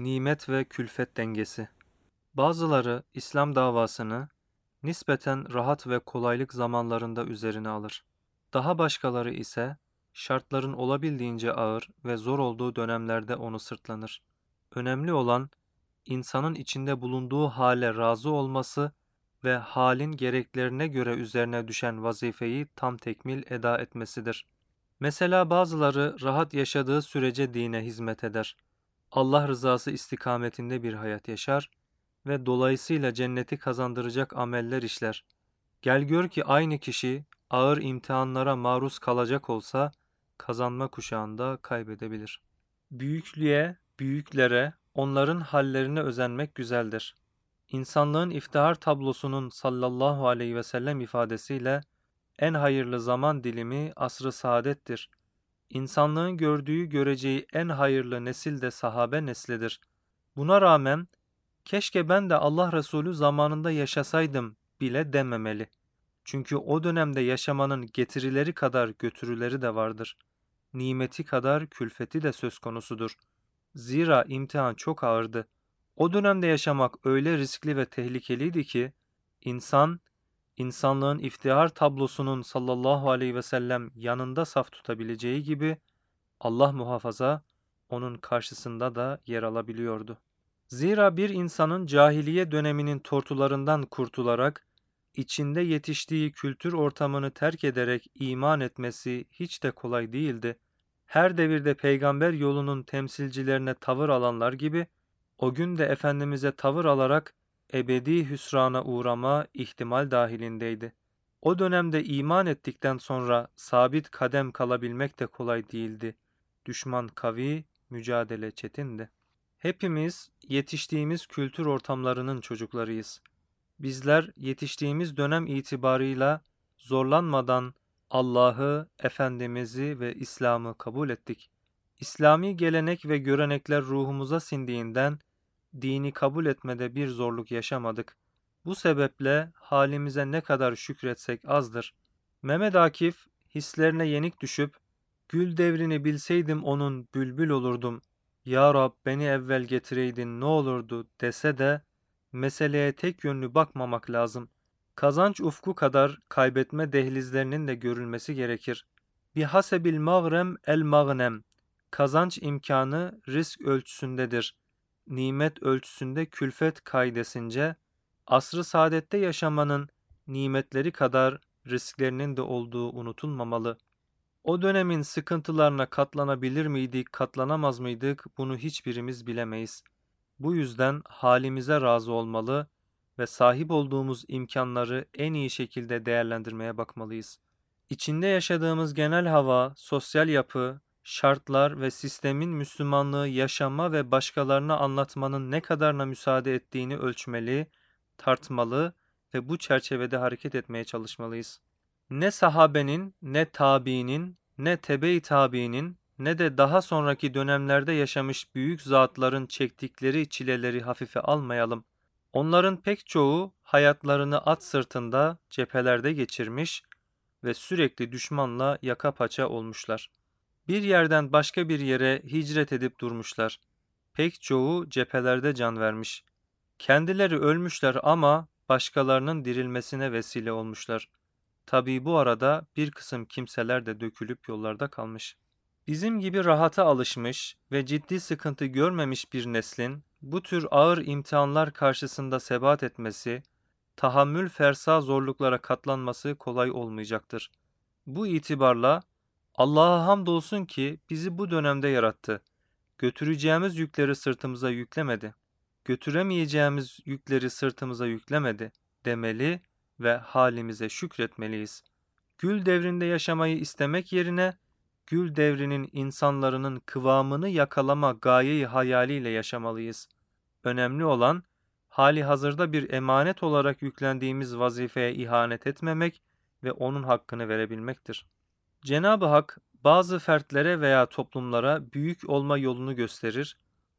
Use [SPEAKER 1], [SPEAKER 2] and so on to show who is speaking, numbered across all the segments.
[SPEAKER 1] Nimet ve külfet dengesi. Bazıları İslam davasını nispeten rahat ve kolaylık zamanlarında üzerine alır. Daha başkaları ise şartların olabildiğince ağır ve zor olduğu dönemlerde onu sırtlanır. Önemli olan insanın içinde bulunduğu hale razı olması ve halin gereklerine göre üzerine düşen vazifeyi tam tekmil eda etmesidir. Mesela bazıları rahat yaşadığı sürece dine hizmet eder. Allah rızası istikametinde bir hayat yaşar ve dolayısıyla cenneti kazandıracak ameller işler. Gel gör ki aynı kişi ağır imtihanlara maruz kalacak olsa kazanma kuşağında kaybedebilir. Büyüklüğe, büyüklere, onların hallerine özenmek güzeldir. İnsanlığın iftihar tablosunun sallallahu aleyhi ve sellem ifadesiyle en hayırlı zaman dilimi asrı saadettir. İnsanlığın gördüğü göreceği en hayırlı nesil de sahabe neslidir. Buna rağmen keşke ben de Allah Resulü zamanında yaşasaydım bile dememeli. Çünkü o dönemde yaşamanın getirileri kadar götürüleri de vardır. Nimeti kadar külfeti de söz konusudur. Zira imtihan çok ağırdı. O dönemde yaşamak öyle riskli ve tehlikeliydi ki insan insanlığın iftihar tablosunun sallallahu aleyhi ve sellem yanında saf tutabileceği gibi Allah muhafaza onun karşısında da yer alabiliyordu. Zira bir insanın cahiliye döneminin tortularından kurtularak içinde yetiştiği kültür ortamını terk ederek iman etmesi hiç de kolay değildi. Her devirde peygamber yolunun temsilcilerine tavır alanlar gibi o gün de Efendimiz'e tavır alarak ebedi hüsrana uğrama ihtimal dahilindeydi. O dönemde iman ettikten sonra sabit kadem kalabilmek de kolay değildi. Düşman kavi, mücadele çetindi. Hepimiz yetiştiğimiz kültür ortamlarının çocuklarıyız. Bizler yetiştiğimiz dönem itibarıyla zorlanmadan Allah'ı, Efendimiz'i ve İslam'ı kabul ettik. İslami gelenek ve görenekler ruhumuza sindiğinden dini kabul etmede bir zorluk yaşamadık. Bu sebeple halimize ne kadar şükretsek azdır. Mehmet Akif hislerine yenik düşüp gül devrini bilseydim onun bülbül olurdum. Ya Rab beni evvel getireydin ne olurdu dese de meseleye tek yönlü bakmamak lazım. Kazanç ufku kadar kaybetme dehlizlerinin de görülmesi gerekir. Bir hasebil mağrem el mağnem. Kazanç imkanı risk ölçüsündedir nimet ölçüsünde külfet kaydesince, asrı saadette yaşamanın nimetleri kadar risklerinin de olduğu unutulmamalı. O dönemin sıkıntılarına katlanabilir miydik, katlanamaz mıydık bunu hiçbirimiz bilemeyiz. Bu yüzden halimize razı olmalı ve sahip olduğumuz imkanları en iyi şekilde değerlendirmeye bakmalıyız. İçinde yaşadığımız genel hava, sosyal yapı, şartlar ve sistemin Müslümanlığı yaşama ve başkalarına anlatmanın ne kadarına müsaade ettiğini ölçmeli, tartmalı ve bu çerçevede hareket etmeye çalışmalıyız. Ne sahabenin, ne tabiinin, ne tebe-i tabiinin, ne de daha sonraki dönemlerde yaşamış büyük zatların çektikleri çileleri hafife almayalım. Onların pek çoğu hayatlarını at sırtında cephelerde geçirmiş ve sürekli düşmanla yaka paça olmuşlar. Bir yerden başka bir yere hicret edip durmuşlar. Pek çoğu cephelerde can vermiş. Kendileri ölmüşler ama başkalarının dirilmesine vesile olmuşlar. Tabii bu arada bir kısım kimseler de dökülüp yollarda kalmış. Bizim gibi rahata alışmış ve ciddi sıkıntı görmemiş bir neslin bu tür ağır imtihanlar karşısında sebat etmesi, tahammül fersa zorluklara katlanması kolay olmayacaktır. Bu itibarla Allah'a hamdolsun ki bizi bu dönemde yarattı. Götüreceğimiz yükleri sırtımıza yüklemedi. Götüremeyeceğimiz yükleri sırtımıza yüklemedi demeli ve halimize şükretmeliyiz. Gül devrinde yaşamayı istemek yerine gül devrinin insanların kıvamını yakalama gayeyi hayaliyle yaşamalıyız. Önemli olan hali hazırda bir emanet olarak yüklendiğimiz vazifeye ihanet etmemek ve onun hakkını verebilmektir. Cenab-ı Hak bazı fertlere veya toplumlara büyük olma yolunu gösterir,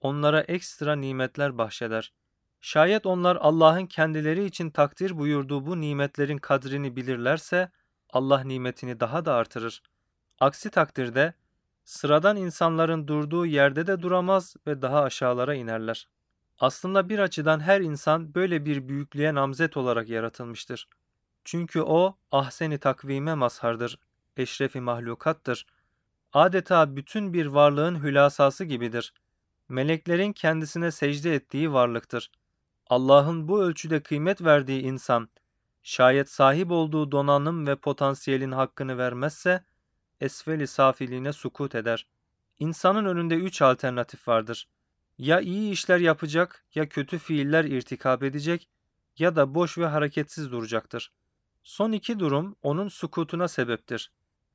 [SPEAKER 1] onlara ekstra nimetler bahşeder. Şayet onlar Allah'ın kendileri için takdir buyurduğu bu nimetlerin kadrini bilirlerse Allah nimetini daha da artırır. Aksi takdirde Sıradan insanların durduğu yerde de duramaz ve daha aşağılara inerler. Aslında bir açıdan her insan böyle bir büyüklüğe namzet olarak yaratılmıştır. Çünkü o ahseni takvime mazhardır, eşrefi mahlukattır. Adeta bütün bir varlığın hülasası gibidir. Meleklerin kendisine secde ettiği varlıktır. Allah'ın bu ölçüde kıymet verdiği insan, şayet sahip olduğu donanım ve potansiyelin hakkını vermezse, esfeli safiliğine sukut eder. İnsanın önünde üç alternatif vardır. Ya iyi işler yapacak, ya kötü fiiller irtikap edecek, ya da boş ve hareketsiz duracaktır. Son iki durum onun sukutuna sebeptir.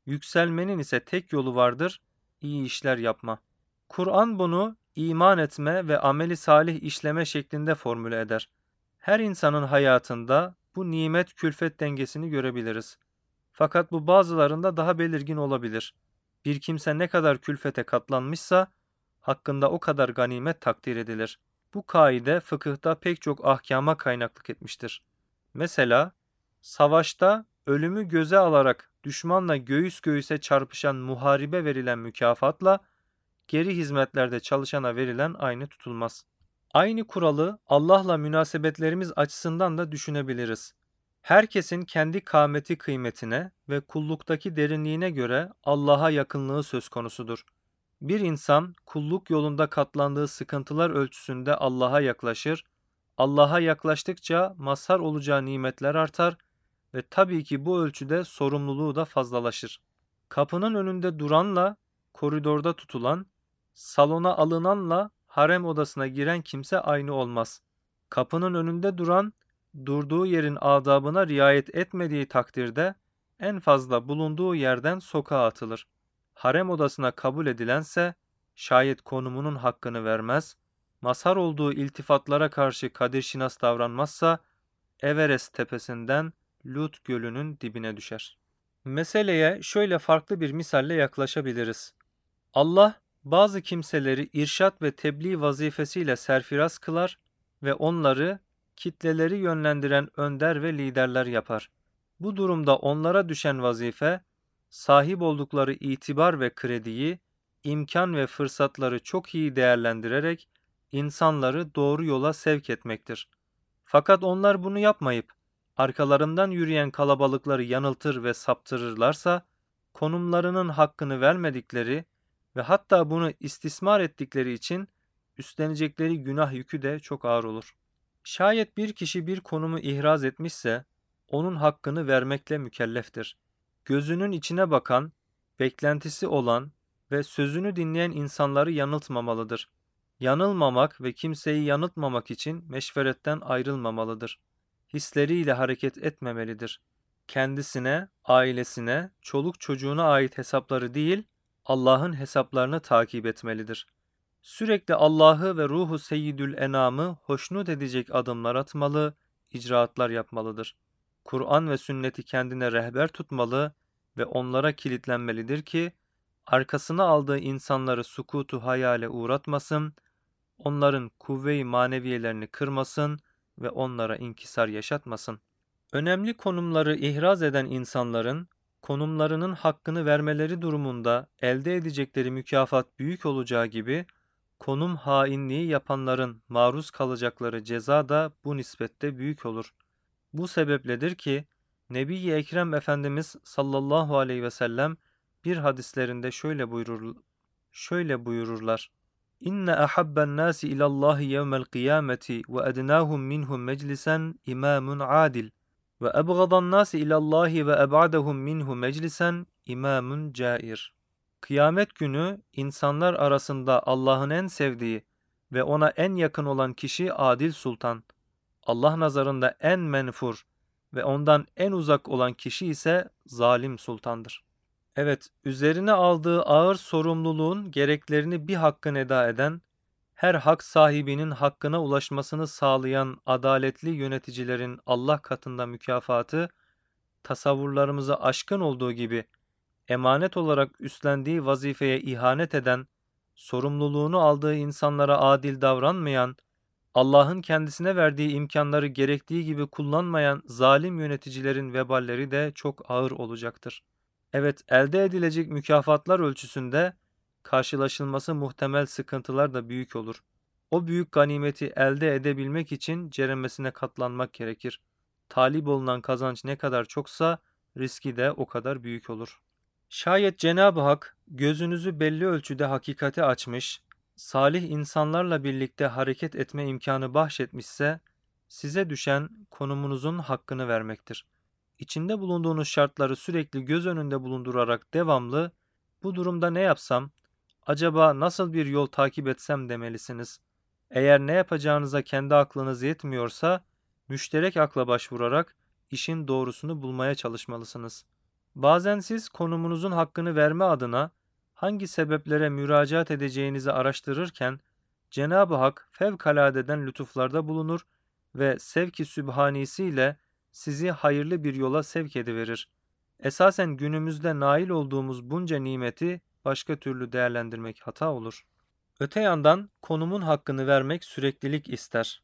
[SPEAKER 1] Yükselmenin ise tek yolu vardır, iyi işler yapma. Kur'an bunu iman etme ve ameli salih işleme şeklinde formüle eder. Her insanın hayatında bu nimet külfet dengesini görebiliriz. Fakat bu bazılarında daha belirgin olabilir. Bir kimse ne kadar külfete katlanmışsa hakkında o kadar ganimet takdir edilir. Bu kaide fıkıhta pek çok ahkama kaynaklık etmiştir. Mesela savaşta ölümü göze alarak düşmanla göğüs göğüse çarpışan muharibe verilen mükafatla geri hizmetlerde çalışana verilen aynı tutulmaz. Aynı kuralı Allah'la münasebetlerimiz açısından da düşünebiliriz. Herkesin kendi kâmeti kıymetine ve kulluktaki derinliğine göre Allah'a yakınlığı söz konusudur. Bir insan kulluk yolunda katlandığı sıkıntılar ölçüsünde Allah'a yaklaşır, Allah'a yaklaştıkça mazhar olacağı nimetler artar ve tabii ki bu ölçüde sorumluluğu da fazlalaşır. Kapının önünde duranla koridorda tutulan, salona alınanla harem odasına giren kimse aynı olmaz. Kapının önünde duran, durduğu yerin adabına riayet etmediği takdirde en fazla bulunduğu yerden sokağa atılır. Harem odasına kabul edilense şayet konumunun hakkını vermez, mazhar olduğu iltifatlara karşı kadirşinas davranmazsa Everest tepesinden Lut gölünün dibine düşer. Meseleye şöyle farklı bir misalle yaklaşabiliriz. Allah bazı kimseleri irşat ve tebliğ vazifesiyle serfiraz kılar ve onları kitleleri yönlendiren önder ve liderler yapar. Bu durumda onlara düşen vazife, sahip oldukları itibar ve krediyi, imkan ve fırsatları çok iyi değerlendirerek insanları doğru yola sevk etmektir. Fakat onlar bunu yapmayıp, arkalarından yürüyen kalabalıkları yanıltır ve saptırırlarsa, konumlarının hakkını vermedikleri ve hatta bunu istismar ettikleri için üstlenecekleri günah yükü de çok ağır olur. Şayet bir kişi bir konumu ihraz etmişse, onun hakkını vermekle mükelleftir. Gözünün içine bakan, beklentisi olan ve sözünü dinleyen insanları yanıltmamalıdır. Yanılmamak ve kimseyi yanıltmamak için meşveretten ayrılmamalıdır. Hisleriyle hareket etmemelidir. Kendisine, ailesine, çoluk çocuğuna ait hesapları değil, Allah'ın hesaplarını takip etmelidir. Sürekli Allah'ı ve ruhu seyyidül enamı hoşnut edecek adımlar atmalı, icraatlar yapmalıdır. Kur'an ve sünneti kendine rehber tutmalı ve onlara kilitlenmelidir ki, arkasına aldığı insanları sukutu hayale uğratmasın, onların kuvve-i maneviyelerini kırmasın ve onlara inkisar yaşatmasın. Önemli konumları ihraz eden insanların, konumlarının hakkını vermeleri durumunda elde edecekleri mükafat büyük olacağı gibi, konum hainliği yapanların maruz kalacakları ceza da bu nispette büyük olur. Bu sebepledir ki Nebi-i Ekrem Efendimiz sallallahu aleyhi ve sellem bir hadislerinde şöyle buyurur şöyle buyururlar. İnne ahabben nasi ilallahi yevmel kıyameti ve ednahum minhum meclisen imamun adil ve ebgadan nasi ilallahi ve eb'adehum minhu meclisen imamun cair. Kıyamet günü insanlar arasında Allah'ın en sevdiği ve ona en yakın olan kişi adil sultan. Allah nazarında en menfur ve ondan en uzak olan kişi ise zalim sultandır. Evet, üzerine aldığı ağır sorumluluğun gereklerini bir hakkın eda eden, her hak sahibinin hakkına ulaşmasını sağlayan adaletli yöneticilerin Allah katında mükafatı, tasavvurlarımıza aşkın olduğu gibi emanet olarak üstlendiği vazifeye ihanet eden, sorumluluğunu aldığı insanlara adil davranmayan, Allah'ın kendisine verdiği imkanları gerektiği gibi kullanmayan zalim yöneticilerin veballeri de çok ağır olacaktır. Evet, elde edilecek mükafatlar ölçüsünde karşılaşılması muhtemel sıkıntılar da büyük olur. O büyük ganimeti elde edebilmek için ceremesine katlanmak gerekir. Talip olunan kazanç ne kadar çoksa riski de o kadar büyük olur. Şayet Cenab-ı Hak gözünüzü belli ölçüde hakikate açmış, salih insanlarla birlikte hareket etme imkanı bahşetmişse, size düşen konumunuzun hakkını vermektir. İçinde bulunduğunuz şartları sürekli göz önünde bulundurarak devamlı, bu durumda ne yapsam, acaba nasıl bir yol takip etsem demelisiniz. Eğer ne yapacağınıza kendi aklınız yetmiyorsa, müşterek akla başvurarak işin doğrusunu bulmaya çalışmalısınız. Bazen siz konumunuzun hakkını verme adına hangi sebeplere müracaat edeceğinizi araştırırken Cenab-ı Hak fevkaladeden lütuflarda bulunur ve sevki sübhanisiyle sizi hayırlı bir yola sevk ediverir. Esasen günümüzde nail olduğumuz bunca nimeti başka türlü değerlendirmek hata olur. Öte yandan konumun hakkını vermek süreklilik ister.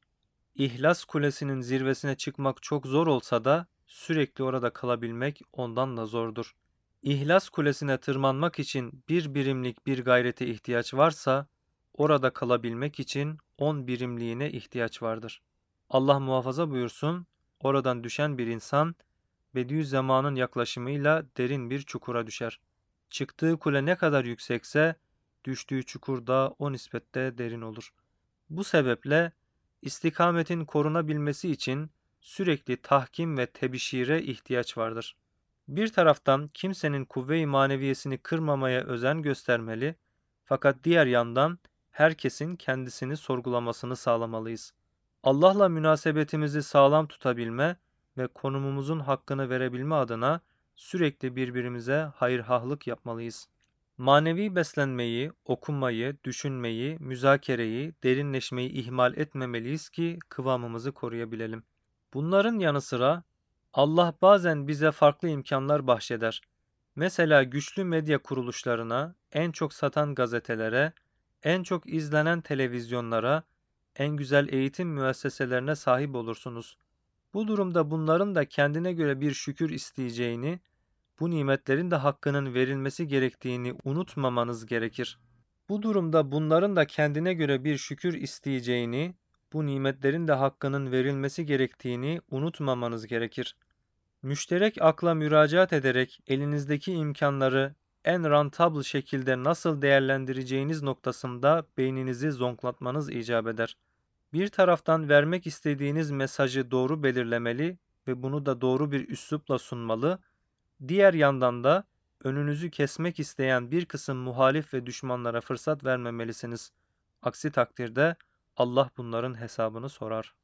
[SPEAKER 1] İhlas kulesinin zirvesine çıkmak çok zor olsa da sürekli orada kalabilmek ondan da zordur. İhlas kulesine tırmanmak için bir birimlik bir gayrete ihtiyaç varsa, orada kalabilmek için on birimliğine ihtiyaç vardır. Allah muhafaza buyursun, oradan düşen bir insan, Bediüzzaman'ın yaklaşımıyla derin bir çukura düşer. Çıktığı kule ne kadar yüksekse, düştüğü çukur da o nispette derin olur. Bu sebeple, istikametin korunabilmesi için, sürekli tahkim ve tebişire ihtiyaç vardır. Bir taraftan kimsenin kuvve-i maneviyesini kırmamaya özen göstermeli fakat diğer yandan herkesin kendisini sorgulamasını sağlamalıyız. Allah'la münasebetimizi sağlam tutabilme ve konumumuzun hakkını verebilme adına sürekli birbirimize hayırhahlık yapmalıyız. Manevi beslenmeyi, okumayı, düşünmeyi, müzakereyi, derinleşmeyi ihmal etmemeliyiz ki kıvamımızı koruyabilelim. Bunların yanı sıra Allah bazen bize farklı imkanlar bahşeder. Mesela güçlü medya kuruluşlarına, en çok satan gazetelere, en çok izlenen televizyonlara, en güzel eğitim müesseselerine sahip olursunuz. Bu durumda bunların da kendine göre bir şükür isteyeceğini, bu nimetlerin de hakkının verilmesi gerektiğini unutmamanız gerekir. Bu durumda bunların da kendine göre bir şükür isteyeceğini, bu nimetlerin de hakkının verilmesi gerektiğini unutmamanız gerekir. Müşterek akla müracaat ederek elinizdeki imkanları en rentable şekilde nasıl değerlendireceğiniz noktasında beyninizi zonklatmanız icap eder. Bir taraftan vermek istediğiniz mesajı doğru belirlemeli ve bunu da doğru bir üslupla sunmalı, diğer yandan da önünüzü kesmek isteyen bir kısım muhalif ve düşmanlara fırsat vermemelisiniz. Aksi takdirde Allah bunların hesabını sorar.